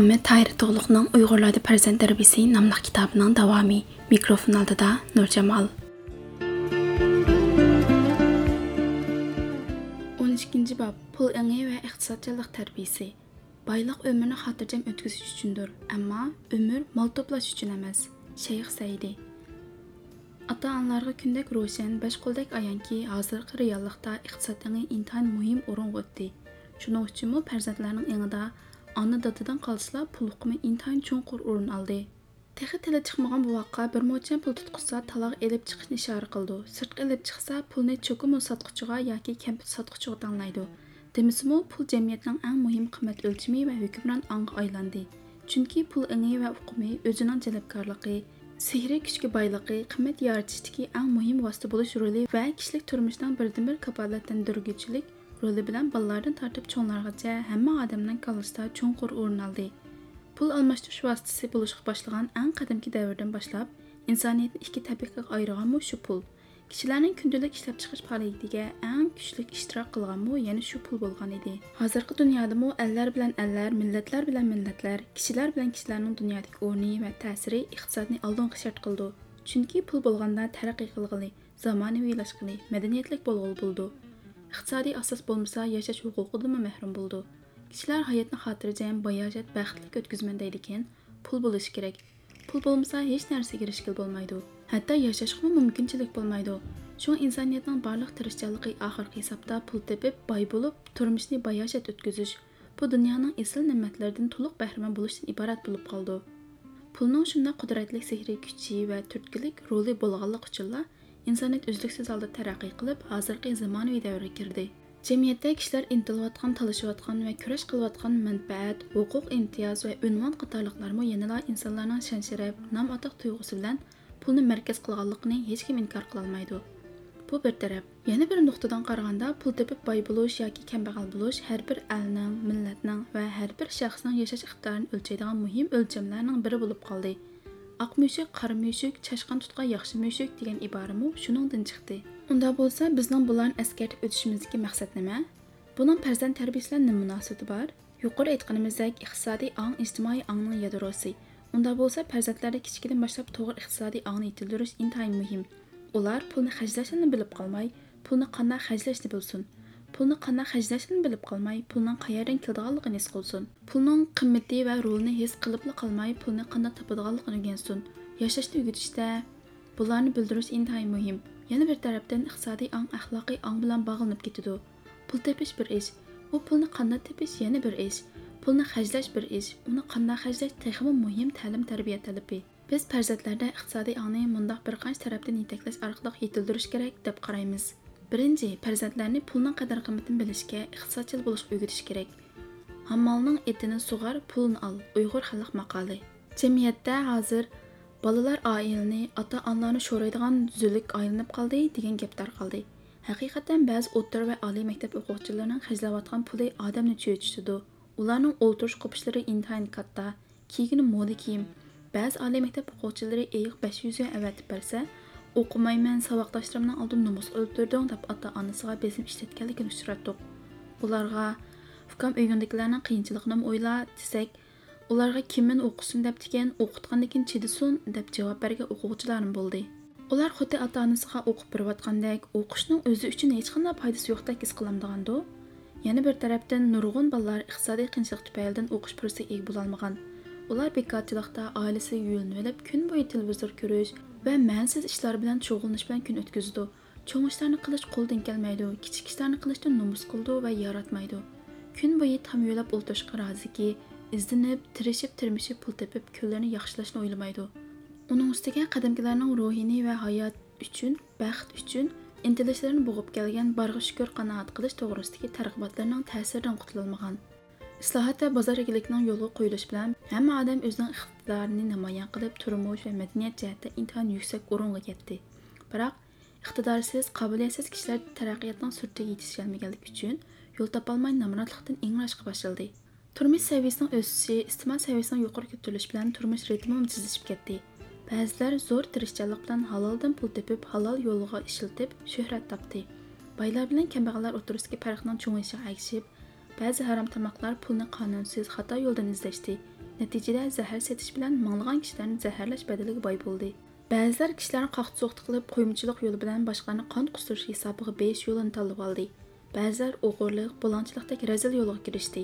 Muhammed Tahir Toğluqunun Uyğurlarda Pərzənd Tərbiyəsi namlıq kitabının davamı. Mikrofon aldıda Nur Cəmal. 12-ci bab Pul əngəyi və iqtisadçılıq tərbiyəsi. Baylıq ömrünü xatircəm ötküzüş üçündür, amma ömür mal toplaş üçün emas. Şeyx Səyidi. Ata-analarga kündək roşan, beş qoldək ayanki, hazırkı reallıqda iqtisad əngəyi intayin mühim orun qotdi. Şunun üçün mu pərzəndlərinin əngədə ئانا دادىدىن قالسىلا پۇل ئۇقۇمى ئىنتايىن چوڭقۇر ئورۇن ئالدى تېخى تىلى چىقمىغان بوۋاققا بىر موچەن پۇل تۇتقۇزسا تالاغا ئېلىپ چىقىشنى ئىشارە قىلىدۇ سىرتقا ئېلىپ چىقسا پۇلنى چوكىمۇ ساتقۇچىغا ياكى كەمپۈت таңлайды. تاڭلايدۇ пұл پۇل جەمئىيەتنىڭ ئەڭ مۇھىم قىممەت ئۆلچىمى ۋە ھۆكۈمران айланды. Чүнкі пұл پۇل ئېڭى ۋە өзінің ئۆزىنىڭ جەلپكارلىقى سېھرىي كۈچكە بايلىقى قىممەت يارىتىشتىكى ئەڭ مۇھىم ۋاسىتە بولۇش رولى ۋە كىشىلىك تۇرمۇشنىڭ roli bilan balalardan tortib cho'nglargacha hamma odamning kallasida cho'nqur o'rin oldi. Pul almashtirish vositasi bo'lishga boshlagan eng qadimgi davrdan boshlab insoniyatni ikki tabaqaga ayirganmi shu pul? Kishilarning kundalik ishlab chiqish faoliyatiga eng kuchli ishtirok qilganmi yana shu pul bo'lgan edi. Hozirgi dunyodami allar bilan allar millatlar bilan millatlar kishilar bilan kishilarning dunyodagi o'rni va ta'siri iqtisodni oldinga shart qildi. Chunki pul bo'lganda taraqqiy qilg'ili zamonaviylashg'ili madaniyatlik bo'lg'ili bo'ldi iqtisodiy asos bo'lmasa yashash huquqidan mahrum bo'ldi kishilar hayotni xotirjam bayojat baxtli o'tkazman deydikan pul bo'lishi kerak. Pul bo'lmasa hech narsaga erishgil bo'lmaydi hatto yashashga mumkinchilik bo'lmaydi shu insoniyatning barliq tirishchanligi oxirgi hisobda pul tepib boy bo'lib turmushni bayoshat o'tkazish bu dunyoning asl ne'matlaridan to'liq bahramand bo'lishdan iborat bo'lib qoldi pulning shunday qudratli sehriy kuchi va turtkilik roli bo'lganlik uchunla insoniyat uzluksiz holda taraqqiy qilib hozirgi zamonaviy davrga kirdi. Jamiyatda kishilar intilayotgan talashayotgan va kurash qilayotgan manfaat huquq imtiyoz va unvon qatorliqlarmi yanala insonlarning shan sharaf nom atoq tuyg'usi bilan pulni markaz qilganligini hech kim inkor qilolmaydi bu bir taraf. Yana bir nuqtadan qaraganda pul tepib boy bo'lish yoki kambag'al bo'lish har bir alning millatning va har bir shaxsning yashash iqtidorini o'lchaydigan muhim o'lchamlarning biri bo'lib qoldi. Oq mushuk qora mushuk chashqon tutgan yaxshi mushuk degan iborami shuningdan chiqdi unda bo'lsa bizning bularni eskartib o'tishimizdagi maqsad nima buning farzand tarbiyasi bilan nima munosabati bor yuqori aytganimizdek iqtisodiy ong ijtimoiy ongning yadrosi unda bo'lsa farzandlarni kichikdan boshlab to'g'ri iqtisodiy ongni yetildirish intayin muhim ular pulni hajlashni bilib qolmay pulni qanday hajlashni bilsin pulni qanday hajlashni bilib qolmay pulning qayerdan keladiganligini his qilsin pulning qimmati va rolini his qilibla qolmay pulni qanday topadiganligini o'rgansin yashashni o'rgatishda bularni bildirish intayin muhim yana bir tarafdan iqtisodiy ong axloqiy ong bilan bog'lanib ketadi pul tepish bir ish u pulni qanday tepish yana bir ish pulni hajlash bir ish uni qanday hajlash texmi muhim ta'lim tarbiya talabi biz farzandlarda iqtisodiy ongni mundoq bir qancha tarafdan yetaklash orqali yetildirish kerak deb qaraymiz birinchi farzandlarni pulning qadr qimmatini bilishga iqtisodchil bo'lishga o'rgatish kerak. Hammolning etini sug'ar pulni ol uyg'ur xalq maqoli. Jamiyatda hozir bolalar oilani ota onalarni sho'raydigan zuluk aylanib qoldi degan gap tarqaldi haqiqatan ba'zi o'rta va oliy maktab o'quvchilarining hajlayotgan puli odamni cho'chitadi ularning o'ltirish qopishlari intayin katta kiygini moda kiyim. Ba'zi oliy maktab o'quvchilari eyiq besh yuz avatib bersa o'qimayman saboqdoshlarimning oldida nomus o'ldirding deb ota onasiga besim ishlatganligini uchratdik ularga ukam uygundagilarning qiyinchiligini o'yla desak ularga kimni o'qisin deb degan o'qitgandan keyin chidisin deb javob bergan o'quvchilarim bo'ldi ular xuddi ota onasiga o'qib berayotgandek o'qishning o'zi uchun hech qanday foydasi yo'qdek his qilamdigandi yana bir tarafdan nurg'un bolalar iqtisodiy qiyinchilik tufaylidan o'qish fursatiga ega bo'lolmagan ular bekorchilikda oilasiga yulinib kun bo'yi televizor ko'rish va ma'nsiz ishlar bilan bilan kun o'tkazdi cho'ng ishlarni qilish qo'ldan kelmaydi kichik ishlarni qilishdan nomus qildi va yaratmaydi kun bo'yi tam yo'lab o'ltirishga roziki izlanib tirishib tirmishib pul tepib kunlarni yaxshilashni o'ylamaydi uning ustiga qadimgilarning ruhini va hayot uchun baxt uchun intilishlarini bo'g'ib kelgan barg'a shukur qanoat qilish to'g'risidagi targ'ibotlarning ta'siridan qutulolmagan islohot va bozor egilikning yo'lga qo'yilishi bilan hamma odam o'zining iqtidorini namoyon qilib turmush va madaniyat jihatda intayin yuksak o'ringa yetdi biroq iqtidorsiz qobiliyatsiz kishilar taraqqiyotning surtiga yetisholmaganligi uchun yo'l topolmay nomrodlikdan ingrashga boshladi turmush saviyasining o'sishi iste'mol saviyasining yuqori ko'tarilishi bilan turmush ritmi tezlashib ketdi ba'zilar zo'r tirishchanlik bilan haloldan pul tepib halol yo'liga ishiltib shuhrat topdi boylar bilan kambag'allar o'tirisidagi farqning cho'ng'ishiga agishib ba'zi harom tomoqlar pulni qonunsiz xato yo'ldan izlashdi natijada zahar setish bilan minglagan kishilarni zaharlash badaliga boy bo'ldi ba'zilar kishilarni qaqti qilib qo'yimchilik yo'li bilan boshqalarni qon qustirish hisobiga besh yo'lini tanlab oldi ba'zilar o'g'irlik bo'lonchilikdek razil yo'lga kirishdi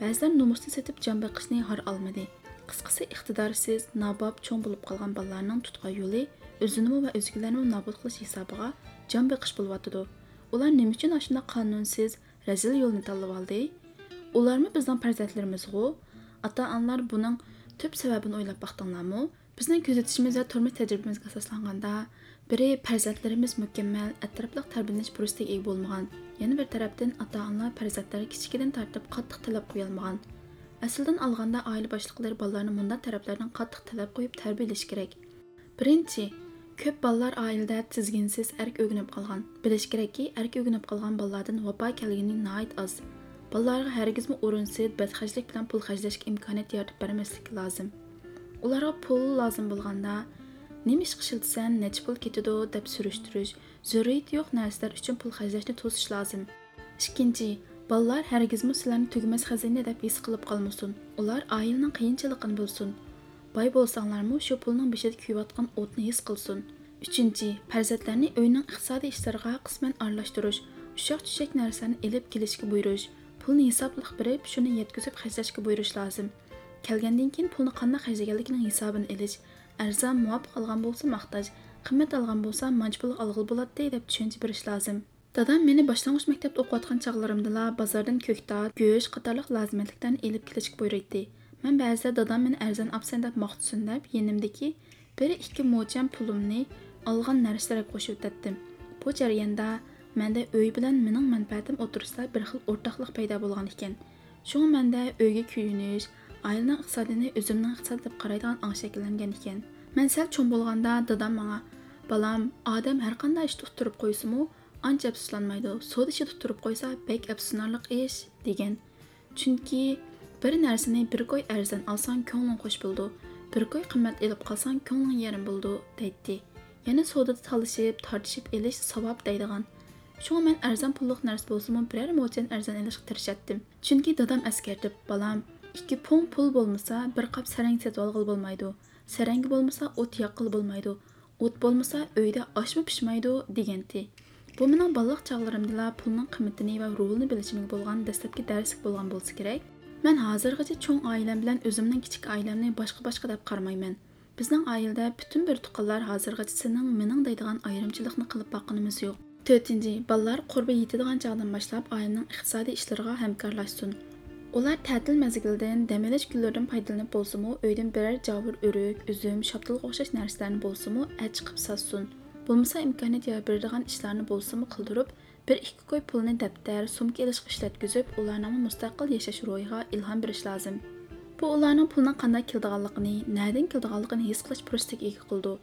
ba'zilar nomusni setib jon boqishni har olmadi qisqasi iqtidorsiz nabob cho'ng bo'lib qolgan bolalarning tutgan yo'li o'zini va o'zgalarni nobud qilish hisobiga jon boqish bo'lyotidi ular nima uchun shunday qonunsiz razil yo'lni tanlab oldi ularmi bizning farzandlarimizg'u ota onalar buning tub sababini o'ylab baqdinglarmi bizning kuzatishimiz va turmush tajribamizga asoslanganda biri farzandlarimiz mukammal atrofliq tarbiyalanish fursatiga ega bo'lmagan yana bir tarafdan ota onalar farzandlari kichikidan tortib qattiq talab qo'yolmagan asldan olganda oila boshliqlari bolalarni bunday taraflardan qattiq talab qo'yib tarbiyalash kerak birinchi ko'p bolalar oilada tizginsiz erk o'rganib qolgan bilish kerakki erk o'rganib qolgan bolalardan vafo kelgani nihoyat oz bolalarga hargizmi o'rinsiz badxarjlik bilan pul xarjlashga imkoniyat yaratib bermaslik lozim ularga pul lozim bo'lganda nima ish qilsam necha pul ketadi deb surishtirish zurriyati yo'q narsalar uchun pul xarjlashni to'sish lozim ikkinchi bolalar hargizmi sizlarni tugamas xazina deb his qilib qolmasin ular oilaning qiyinchiligini bilsin boy bo'lsanglarmi shu pulning beshida kuyayotgan o'tni his qilsin uchinchi farzandlarni uyning iqtisodiy ishlariga qisman aralashtirish ushoq tushak narsalarni ilib kelishga buyurish pulni hisobliq berib shuni yetkazib xarjlashga buyurish lozim kelgandan keyin pulni qanday xarjlaganligining hisobini ilish arzon muvofiq olgan bo'lsa maqtoj qimmat olgan bo'lsa manch pul olg'il bo'ladi deb tushuncha berish lozim dadam meni boshlang'ich maktabda o'qiyotgan chog'larimdala bozordan ko'ktot go'sht qatorliq lozimatliklarni ilib kelishga buyuraydi man ba'zida dadam meni arzon opsan deb maqtsin deb yenimdagi bir ikki mo'jam pulimni olgan narsalarga qo'shib o'tatdim bu jarayonda manda uy bilan mening manfaatim o'tirsida bir xil o'rtoqlik paydo bo'lgan ekan shunga manda uyga kuyinish oilaning iqtisodini o'zimning iqtisod deb qaraydigan ong shakllangan ekan man sal cho'ng bo'lganda dadam manga balam odam har qanday ishni tuttirib qo'ysimu ancha afsuslanmaydi so'da ishi tuttirib qo'ysa bek afsuslanarli ish degan chunki bir narsani bir qo'y arzon olsang ko'ngling qo'sh bo'ldi. Bir qo'y qimmat ilib qolsang ko'ngling yarim bo'ldi deydi. Yana savdoda talishib tortishib elish savob deydigan. Shunga men arzon pulliq narsa bo'lsimi biror mo'jan arzon ilishga tirishатdim chunki dadam askartib bolam ikki pung pul bo'lmasa bir qop sarang sotib olg'il bo'lmaydi. Sarangi bo'lmasa o't yoqqil bo'lmaydi. O't bo'lmasa uyda oshmi pishmaydi? deganti. Bu mening bolalik chog'larimdala pulning qimmatini va rolini bilishimga bo'lgan dastlabki darslik bo'lgan bo'lsa kerak. Man hozirgacha cho'ng oilam bilan o'zimning kichik oilamni boshqa boshqa deb qaramayman bizning oilada butun bir tuqqanlar hozirgacha sening mening deydigan ayrimchilikni qilib boqqanimiz yo'q to'rtinchi bolalar qurbi yetadigan chog'dan boshlab oilaning iqtisodiy ishlariga hamkorlashsin ular ta'til mezgilidan dam olish kunlaridan foydalanib bo'lsimi uydan biror javur o'rik uzum shoptilga o'xshash narsalarni bo'lsimi ach qilib sotsin bo'lmasa imkoniyat yaraib beradigan ishlarni bo'lsimi qildirib bir ikki qo'y pulni daftar sumka ilishga ishlatkizib ularni mustaqil yashash ro'yiga ilhom berish lozim bu ularning pulning qanday keldiganligini nadan keldiganligini his qilish fursatiga ega qildi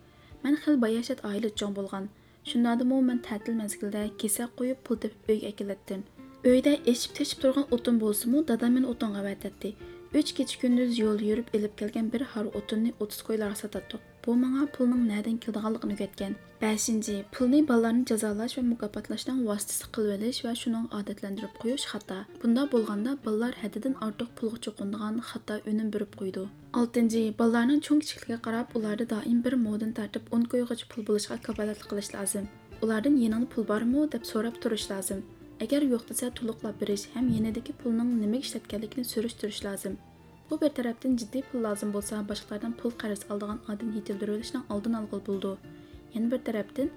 man xil bayashat oila cho'ng bo'lgan shundadimi man ta'til mezgilida kesak qo'yib pul tepib uyga akilatdim Uyda eshib teshib turgan o'tin bo'lsa-mu, dadam meni o'tinga avatadi. 3 kecha kunduz yo'l yurib elib kelgan bir har o'tinni 30 qo'ylarga sotadi. bu маңа пулның нәдән килдиганлыгын үгәткән. 5-нче, пулны балаларны җәзалаш ва мукафатлаштан васитасы кылып алыш ва шуның гадәтләндереп куюш bunda болғанда, булганда балалар хәддән артык пулга чукындыган хата өнем биреп 6-нче, балаларның чоң кичеклеге қарап, оларды даим бір модан тартып 10 койгыч пул булышка кафалатлык кылыш lazım. Улардан яныңда пул бармы дип сорап турыш lazım. Әгәр юк дисә, тулыклап бериш һәм янедәге пулның нимә эшләткәнлегенә сөрештүриш. Бұл bir tərəfdən ciddi pul lazım болса, başqalardan pul қарыз алдыған адын yetildirilişinin алдын alğıl buldu. Yana bir бір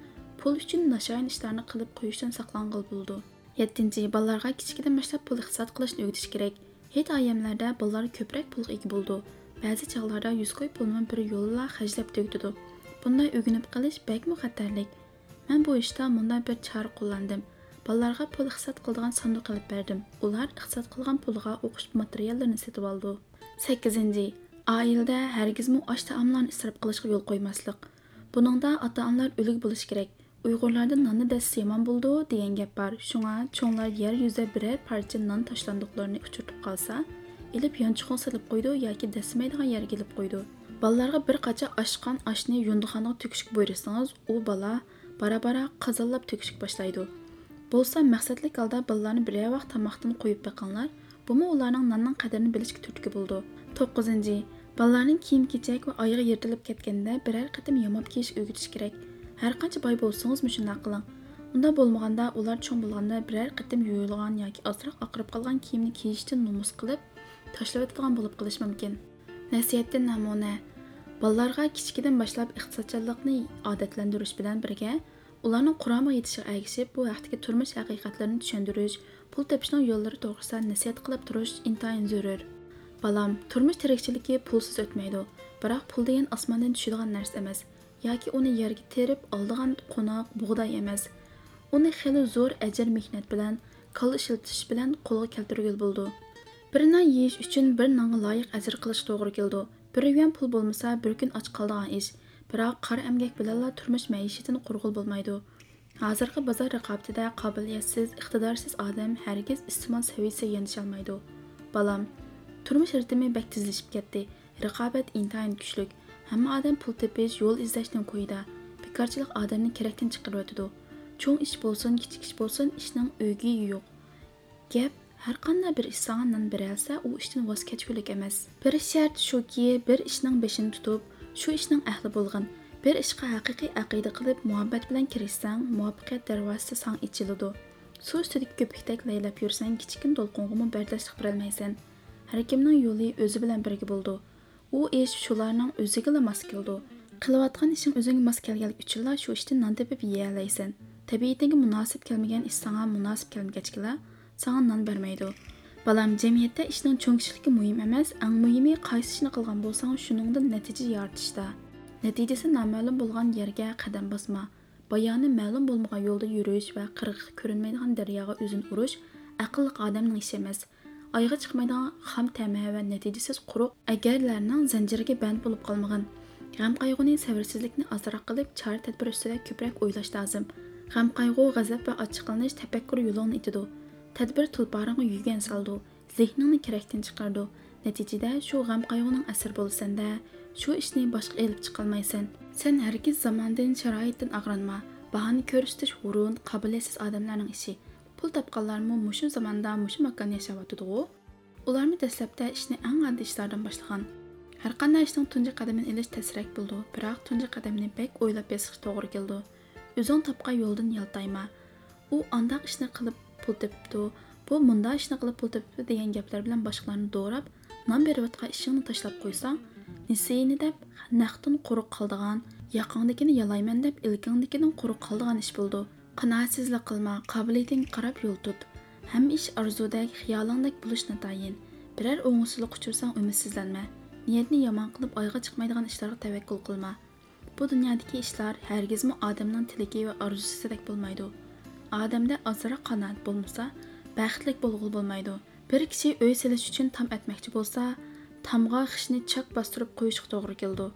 pul üçün үшін işlərini qılıb қылып saqlanğıl buldu. 7-ci балаларга кичкидән башлап пул икътисад кылышны өйрәтиш кирәк. Хәт аямларда балалар көбрәк пулга ия булды. Бәзи 100 кой пулны бер юлла хаҗлап төктүде. Бундай өгүнеп бәк мөхәттәрлек. Мен бұл эштә монда бір чара кулландым. Балаларга пул икътисад кылдыган сандық алып бердим. Олар икътисад қылған пулга оқыш материалларын сатып алды. 8. Oilada hargizmi osh taomlarni isrof qilishga yo'l qo'ymaslik. Buningda ota-onalar o'lik bo'lish kerak. Uyg'urlarda nonni dasi yomon bo'ldi degan gap bor. Shunga cho'nglar yer yuzida birar parcha non tashlandiqlarini uchirtib qolsa, ilib yonchiqon silib qo'ydi yoki dasimaydigan yerga ilib qo'ydi. bolalarga bir qacha oshqan oshni yundixonaga to'kishga buyursangiz, u bola bara-bara qazonlab to'kishga boshlaydi. bo'lsa maqsadlik holda bolalarni bir vaqt tomoqdan qo'yib boqinglar bumi ularning nonning qadrini bilishga turtki bo'ldi to'qqizinchi Балаларның kiyim kechak va oyog'i yirtilib ketganda birər qatim yamab kiyish o'rgatish kerak. Har qancha boy bo'lsangiz shunday qiling. Unda bo'lmaganda ular cho'ng bo'lganda birər qatim yuvilgan yoki ozroq oqirib qolgan kiyimni kiyishdan nomus qilib tashlayotgan bo'lib qilish mumkin. Nasihatdan namuna Balalarga kichikdan boshlab iqtisodchilikni odatlantirish bilan birga ularning qurama yetishiga ergishib bu vaqtdagi turmush haqiqatlarini tushundirish pul topishning yo'llari to'g'risida nasihat qilib turish intayin zarur. Balam, turmush tirikchiligi pulsiz o'tmaydi. Biroq pul degan osmondan tushadigan narsa emas, yoki uni yerga terib oldigan qo'noq, bug'doy emas. Uni xili zo'r ajr mehnat bilan, qo'l ishlatish bilan qo'lga keltirgan bo'ldi. Bir non yeyish uchun bir nonga loyiq ajr qilish to'g'ri keldi. Bir yuan pul bo'lmasa, bir kun och qoladigan ish. Biroq qora emgak bilanla turmush maishatini qurg'ul bo'lmaydi. Hozirgi bozor raqobatida qobiliyatsiz, iqtidorsiz odam hargiz iste'mol saviyasiga yenisholmaydi. Balam, turmush ritmi bak tezlashib ketdi. Raqobat intayin kuchlik. Hamma odam pul tepish, yo'l izlashdan qo'yida. Bekorchilik odamni kerakdan chiqarib o'tadi. Cho'ng ish bo'lsin, kichik ish bo'lsin, ishning o'gi yo'q. Gap har qanday bir ish sanga non beralsa, u ishdan voz kechgulik emas. Bir shart shuki, bir ishning beshini tutib, shu ishning ahli bo'lgan. Bir ishga haqiqiy aqida qilib, muhabbat bilan kirishsang, muvaffaqiyat darvozasi sang ichiladi. Suv ustidagi ko'pikdek laylab yursang, kichkin to'lqinga bardashlik berolmaysan. Har kimning yo'li o'zi bilan birga bo'ldi. U ish shularning o'ziga mos keldi. Qilayotgan ishing o'zingga mos kelganlik uchun shu ishdan non tepib yeyalaysan. Tabiatingga munosib kelmagan ish sanga munosib kelmagachkilar sana non bermaydi. Balam, jamiyatda ishning cho'ngchiligi muhim emas, eng muhimi qaysi ishni qilgan bo'lsang, shuningdan natija yoritishda. Natijasi noma'lum bo'lgan yerga qadam bosma. Bayoni ma'lum bo'lmagan yo'lda yurish va qirg'iq ko'rinmaydigan daryoga o'zini urish aqlli odamning ishi emas. Oyga chiqmaydigan xam tama va natijasiz quruq agarlarning zanjiriga band bo'lib qolmagan. G'am qayg'uni sabrsizlikni ozroq qilib, chora tadbir ustida ko'proq o'ylash lozim. G'am qayg'u, g'azab va ochiqlanish tafakkur yo'lini itidi. Tadbir tulparingga yugan soldi, zehningni kerakdan chiqardi. Natijada shu g'am qayg'uning asir bo'lsanda, shu ishni boshqa elib chiqolmaysan. Sen hargiz zamondan, sharoitdan ag'ranma. Bahoni ko'rsatish o'rin qobiliyatsiz odamlarning ishi. Pul topganlarmi mushu zamonda mushu makon yashayotidi-ku. Ularni dastlabda ishni eng oddiy ishlardan boshlagan. Har qanday ishning tunji qadamini ilish tasrak bo'ldi, biroq tunji qadamni bek o'ylab besish to'g'ri keldi. O'zing topgan yo'ldan yaltayma. U andaq ishni qilib pul tepibdi bu munda ishni qilib pul tepibdi degan gaplar bilan boshqalarni do'rab non berayotgan ishingni tashlab qo'ysang nisiyini deb naqdin quruq qoldigan yaqindagini yalayman deb ilkingdagidan quruq qoldigan ish bo'ldi. Qanoatsizlik qilma qobiliyatingga qarab yo'l tut. Hamma ish orzudek xiyolingdek bo'lish natayin. Biror o'ngsizlik uchursang umidsizlanma. Niyatni yomon qilib oyga chiqmaydigan ishlarga tavakkul qilma. Bu dunyodagi ishlar hargizmi odamning tilagi va orzusidek bo'lmaydi. Odamda ozroq qanoat bo'lmasa baxtlik bo'lg'ul bo'lmaydi bir kishi uy silish uchun tam etmoqchi bo'lsa tamg'a xishni chak bostirib qo'yishga to'g'ri keldi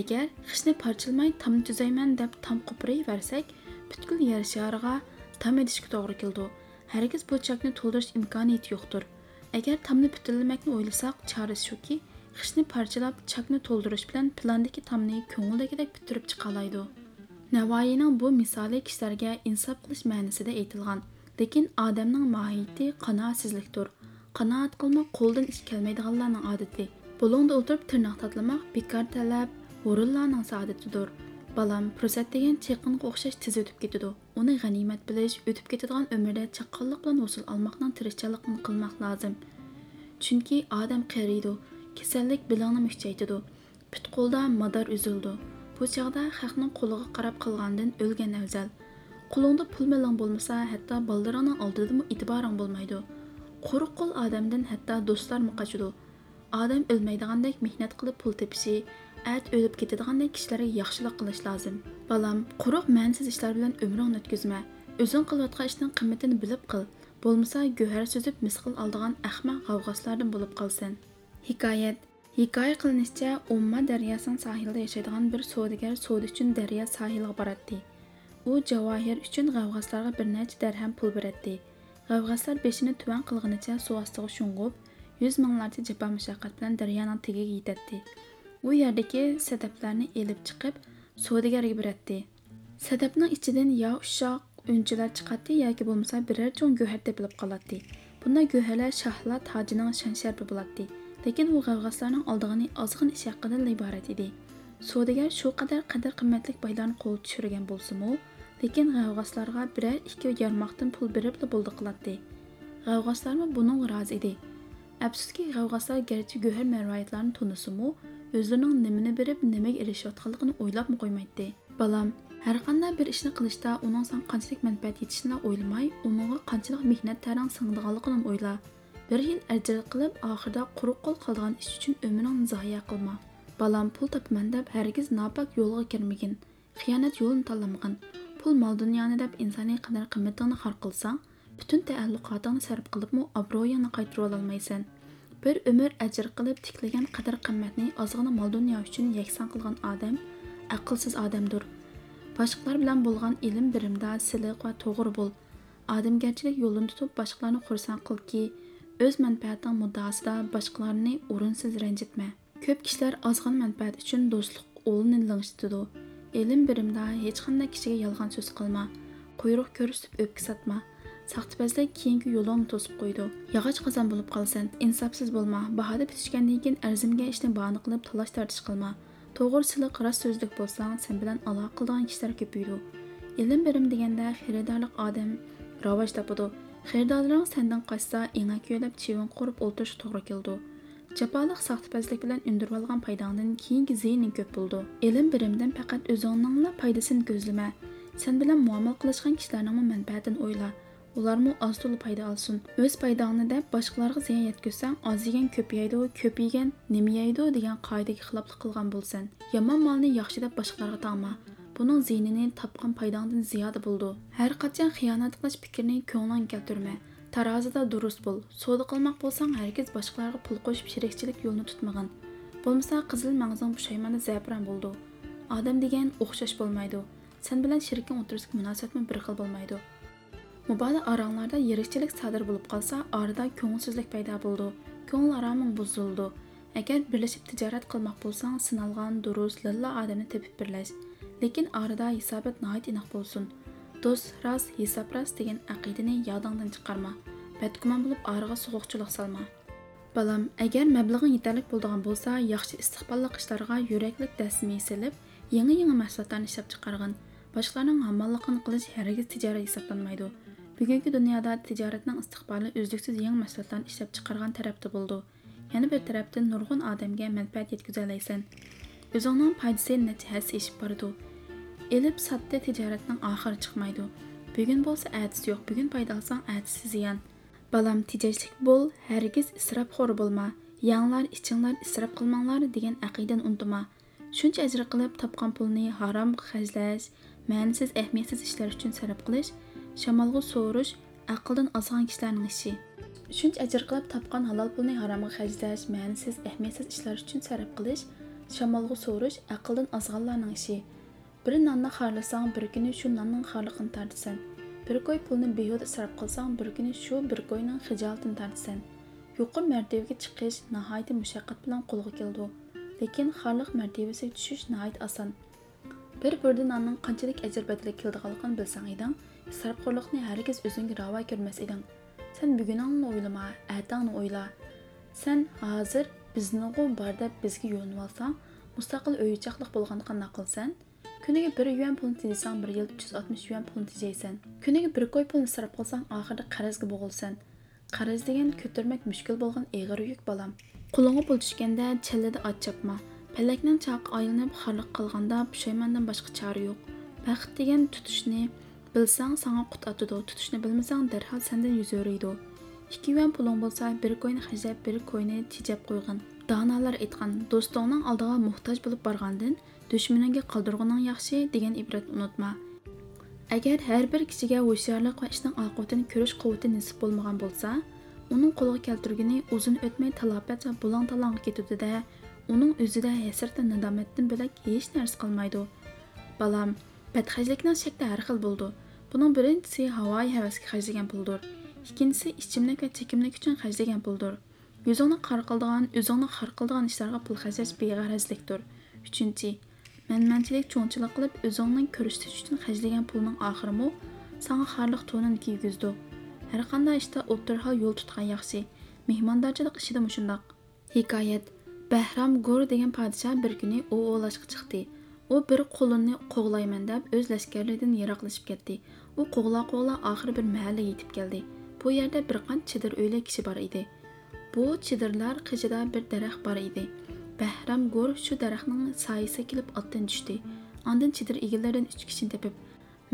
agar xishni parchalmay tamni tuzayman deb tam qo'pirayversak butkul yer shariga tam edishga to'g'ri keldi hargiz bu chakni to'ldirish imkoniyati yo'qdir agar tamni butunlamakni o'ylasak chorasi shuki xishni parchalab chakni to'ldirish bilan plandagi tamni ko'ngildagidek bitirib chiqalaydi Navoiyning bu misoli kishilarga insof qilish ma'nosida aytilgan. Lekin odamning mohiyati qanoatsizlikdir. Qanoat qilmoq qo'ldan ish kelmaydiganlarning odati. Bulungda o'tirib tirnoq tatlamoq bekor talab, o'rinlarning saodatidir. Balam, fursat degan cheqinga o'xshash tez o'tib ketadi. Uni g'animat bilish, o'tib ketadigan umrda chaqqonlik bilan hosil olmoqning tirishchanligini qilmoq lozim. Chunki odam qariydi, kasallik bilangni mushchaytidi. Put qo'lda mador uzildi. Bu chog'da xalqning qo'liga qarab qolgandan o'lgan afzal. Qo'lingda pul bilan bo'lmasa, hatto baldaringning oldidami e'tiboring bo'lmaydi. Quruq qo'l odamdan hatto do'stlarmi qochadi. Odam o'lmaydigandek mehnat qilib pul tepishi, at o'lib ketadigandek kishilarga yaxshilik qilish lozim. Balam, quruq ma'nsiz ishlar bilan umringni o'tkazma. O'zing qilayotgan ishning qimmatini bilib qil. Bo'lmasa, go'har so'zib misqil oldigan ahmoq g'avg'oslardan bo'lib qolsan. Hikoyat Hikoya qilinishicha, Umma daryosining sohilida yashaydigan bir savdogar savdo uchun daryo sohiliga boradi. U javohir uchun g'avg'oslarga bir necha darham pul beradi. G'avg'oslar beshini tuvan qilganicha suv ostiga sho'ng'ib, yuz minglarcha jafo mushaqqat bilan daryoning tagiga yetadi. U yerdagi sadaflarni elib chiqib, savdogarga beradi. Sadafning ichidan yo ushoq unchilar chiqadi yoki bo'lmasa biror cho'ng go'har tepilib qoladi. Bunday go'harlar shohlar tojining shan sharpi bo'ladi. Lekin u g'avg'oslarning oldig'ini ozg'in ish haqidan iborat edi? Savdogar shu qadar qadr qimmatlik boylarni qo'lga tushirgan bo'lsimu lekin g'avg'oslarga biror ikki yarmoqdan pul beribla bo'ldi qiladi g'avg'oslarmi buning rozi edi? Afsuski g'avg'oslar garchi go'har marvoyatlarni tunisimu o'zlarining nimani berib nimaga erishayotganligini o'ylabmi qo'ymaydi. Balam har qanday bir ishni qilishda uning san qanchalik manfaat yetishini o'ylamay uningga qanchalik mehnat singdiganligini o'yla. Bir yil ajr qilib oxirida quruq qo'l qolgan ish uchun umring zoya qilma balam pul topaman deb hargiz nopok yo'lga kirmagin xiyonat yo'lini tanlamagan pul mol dunyoni deb insoniy qadr qimmatingni xor qilsang butun taalluqotingni sarf qilibmi obro'yingni qaytarib ololmaysan bir umr ajr qilib tiklagan qadr qimmatni ozg'ina mol dunyo uchun yakson qilgan odam aqlsiz odamdir boshqalar bilan bo'lgan ilm birimda siliq va to'g'ri bo'l odamgarchilik yo'lini tutib boshqalarni xursand qilki o'z manfaating muddaosida boshqalarni o'rinsiz ranjitma. Ko'p kishilar ozg'in manfaat uchun do'stlik o'lini lingshitidi ilm birimda hech qanday kishiga yolg'on so'z qilma quyruq ko'rsatib o'pka sotma saxtipazlik keyingi yo'lingni to'sib qo'ydi. Yog'och qozon bo'lib qolsan insofsiz bo'lma bahoda bitishgandan keyin arzimga ishni bahona qilib talash tortish qilma. To'g'ri siliq rost so'zlik bo'lsang sen bilan aloqa qiladigan kishilar ko'paydi ilm birim deganda xaridorlik odam ravoj topadi. Xaridorlaring sendan qochsa ingak yo'lab chivin qurib o'tirish to'g'ri keldi jafoliq saxtipazlik bilan undirib olgan paydangdan keyingi ziyoning ko'p bo'ldi ilm birimdan faqat o'zingninla foydasini ko'zlama sen bilan muomala qilishgan kishilarning manfaatini o'yla. Ularmı az to'la payda olsin o'z paydangni deb boshqalarga ziyon yetkazsang oz yegan ko'payadi ko'p yegan nima yeydi degan qoidaga xiloflik qilgan bo'lsan yomon molni yaxshi deb boshqalarga tangma бұның зейінінен тапқан пайдаңдың зияды болды. әр қатен қиянат қылыш пікіріне көңілін келтірме таразыда дұрыс бол соды қылмақ болсаң әркез башқаларға пұл қошып шерекчілік жолын тұтмаған болмаса қызыл маңызың пұшайманы зәпіран болды адам деген оқшаш болмайды сен білән шіркін отырыстық мұнасабатым бір қыл болмайды мұбада араңларда ерекшелік садыр болып қалса арада көңілсіздік пайда болды көңіл арамың бұзылды agar birlashib tijorat қылмақ болсаң, сыналған дұрыс, lilla odamni tepib birlash lekin арада исабет нағайт инақ болсын дос рас есап рас деген ақидені ядыңдан чықарма бәдгүман болып арыға соғықчылық салма балам әгер мәбліғын етерлік болдыған болса яқшы истиқбаллық ішларға юреклік дәсме селіп еңі еңі мәхсулатларны ішләп чықарған башқаларның амаллығын қылыш әргіз тижарат исапланмайды бүгінгі ең чықарған болды yana bir odamga manfaat elib sotdi tijoratning oxiri chiqmaydi. Bugun bo'lsa atisi yo'q bugun foyda olsang atisi ziyon balam tejashlik bo'l hargiz isrofxo'r bo'lma. Yanglar ichinglar isrof qilmanglar degan aqidani unutma. Shuncha ajr qilib topgan pulni harom xajlash ma'nisiz ahamiyatsiz ishlar uchun sarf qilish shamolga so'rish aqldan ozgan kishilarning ishi. Shuncha ajr qilib topgan halol pulni haromga xarjlash ma'nisiz ahamiyatsiz ishlar uchun sarf qilish shamolga so'rish aqldan ozganlarning ishi. бір нанны қарласаң, бір күні шу нанның қарлықын тартсаң бір көй пұлының бейуді сарап қылсаң бір күні шу бір қойның хижалатын тартсаң yuqur martabaga chiqish nihoyatda mushaqqat bilan qo'lga keldi lekin xarliq martabasiga tushish nihoyat oson. Bir birda nonning qanchalik ajr badali keldianligini bilsang eding sarfxo'rlikni hargiz ravo ko'rmas eding. O'ylama ойла. o'yla. Hozir bor deb bizga yo'nib olsang mustaqil Күніге бір юан пұлын тезесаң бір ел 360 юан пұлын тезейсен. Күніге бір көй пұлын сарап қылсаң ақырда қарызға боғылсан. Қарыз деген көтермек мүшкіл болған егір үйік балам. Құлыңы бұл түшкенде челледі ат чапма. Пәләкнің чақ айылынып харлық қылғанда пүшәймандан басқа чары жоқ. Бақыт деген тұтышны білсаң саңа құт атыды, тұтышны білмесаң дәрхал сәнден жүз өрейді. Екі юан пулың болса бір койны хәжәп, бір койны тежеп қойған. Даналар айтқан, достыңның алдыға мұқтаж болып барғандын, bo'lib borgandan qoldirg'uning yaxshi degan ibratni unutma. Agar har bir kishiga hushyorlik va ishning oqibatini ko'rish quvvati nisb bo'lmagan bo'lsa uning qo'lga keltirgani uzun o'tmay talofat va bulang talonga ketudida uning o'zida hasratdan nadomatdan bo'lak hech narsa qolmaydi. Balam badxajlikning shakli har xil bo'ldi. Buning birinchisi havoyi havasga xarjlagan puldir ikkinchisi ichimlik va chekimlik uchun xarjlagan puldir yuzingni qor qildigan o'zingni xor qildigan ishlarga pul xarjlash beg'arazlikdir. Uchinchi manmanchilik cho'ngchilik qilib o'zingni ko'rsatish uchun xarjlagan pulning oxirimi sanga xorliq to'nini kiygizdi har qanday ishda o'ttirhal yo'l tutgan yaxshi mehmondorchilik ishida shundoq Hikoyat Bahram Gur degan podshoh bir kuni u o'g'lashga chiqdi. U bir qulunni qo'g'layman deb o'z lashkarlaridan yiroqlashib ketdi. U qo'g'la qo'g'la oxiri bir mahallaga yetib keldi. Bu yerda bir qancha chidir o'yli kishi bor edi. Bu chidirlar qijida bir daraxt bor edi. Bahram Gur shu daraxtning soyasiga kelib otdan tushdi. Ondan chidir egilaridan 3 kishini tepib,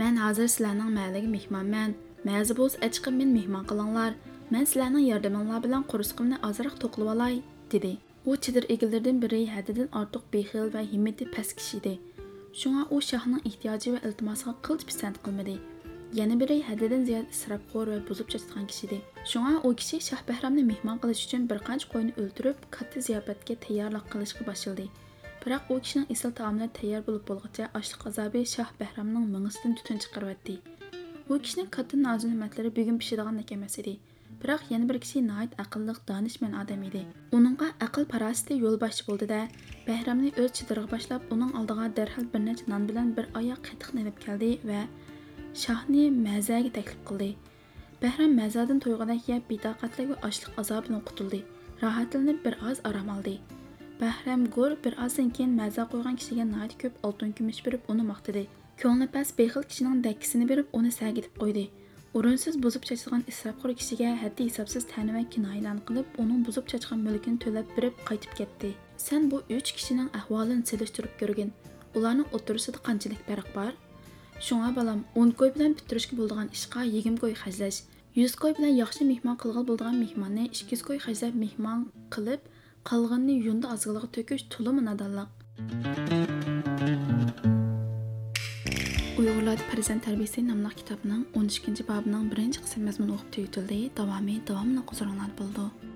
"Men hozir sizlarning mahallaga mehmonman. Ma'zi bo'lsa achqib men mehmon qilinglar. Men sizlarning yordaminglar bilan qursqimni ozroq to'qlab olay." dedi. U chidir egilaridan biri haddidan ortiq bexil va himmati past kishi edi. Shunga u shohning ehtiyoji va iltimosiga qilch pisand qilmadi. Yana biri haddidan ziyod isrofxo'r va buzib chachgan kishi. Shunga u kishi Shoh Bahramni mehmon qilish uchun bir qancha qo'yni o'ldirib, katta ziyofatga tayyorlik qilishga boshladi. Biroq u kishining isl taomlari tayyor bo'lib bo'lguncha ochliq azobi Shoh Bahramning mingisidan tutun chiqaryapti. U kishining katta noz-ne'matlari bugun pishadigan emas edi. Biroq yana bir kishi nihoyat aqlli, donishmand odam edi. Uningga aql parosati yo'lboshchi bo'ldi-da, Bahramni o'z chidiriga boshlab, uning oldiga darhol bir necha non bilan bir oyoq qatiqni olib keldi va shohni mazaga taklif qildi. Bahram mazadan to'yg'adak yeb betoqatlik va ochliq azobidan qutuldi. Rohatlanib bir oz orom oldi. Bahram go'r bir ozdan keyin maza qo'ygan kishiga nihoyat ko'p oltin kumush berib uni maqtadi. Ko'ngli past bexil kishining dakkisini berib uni sagitib qo'ydi. O'rinsiz buzib chachilgan isrofxo'r kishiga haddi hisobsiz ta'na va kinoyalarni qilib, uning buzib chachgan mulkini to'lab berib qaytib ketdi. Sen bu uch kishining ahvolini selishtirib ko'rgin. Ularning o'tirisida qanchalik farq bor? شۇڭا балам 10 кой بىلەن پۈتتۈرۈشكە بولىدىغان ئىشقا 20 кой خەجلەش 100 кой بىلەن ياخشى مېھمان قىلغىلى بولىدىغان مېھماننى 200 кой خەجلەپ مېھمان قىلىپ قالغىنىنى يۇندا ئازغىلىغا تۆكۈش تولىمۇ نادانلىق Uyğurlarda Farzand tərbiyəsi adlı kitabının 12-ci babının 1-ci qism məzmunu oxub tüyütüldü. Davamı davamlı quzurunlar buldu.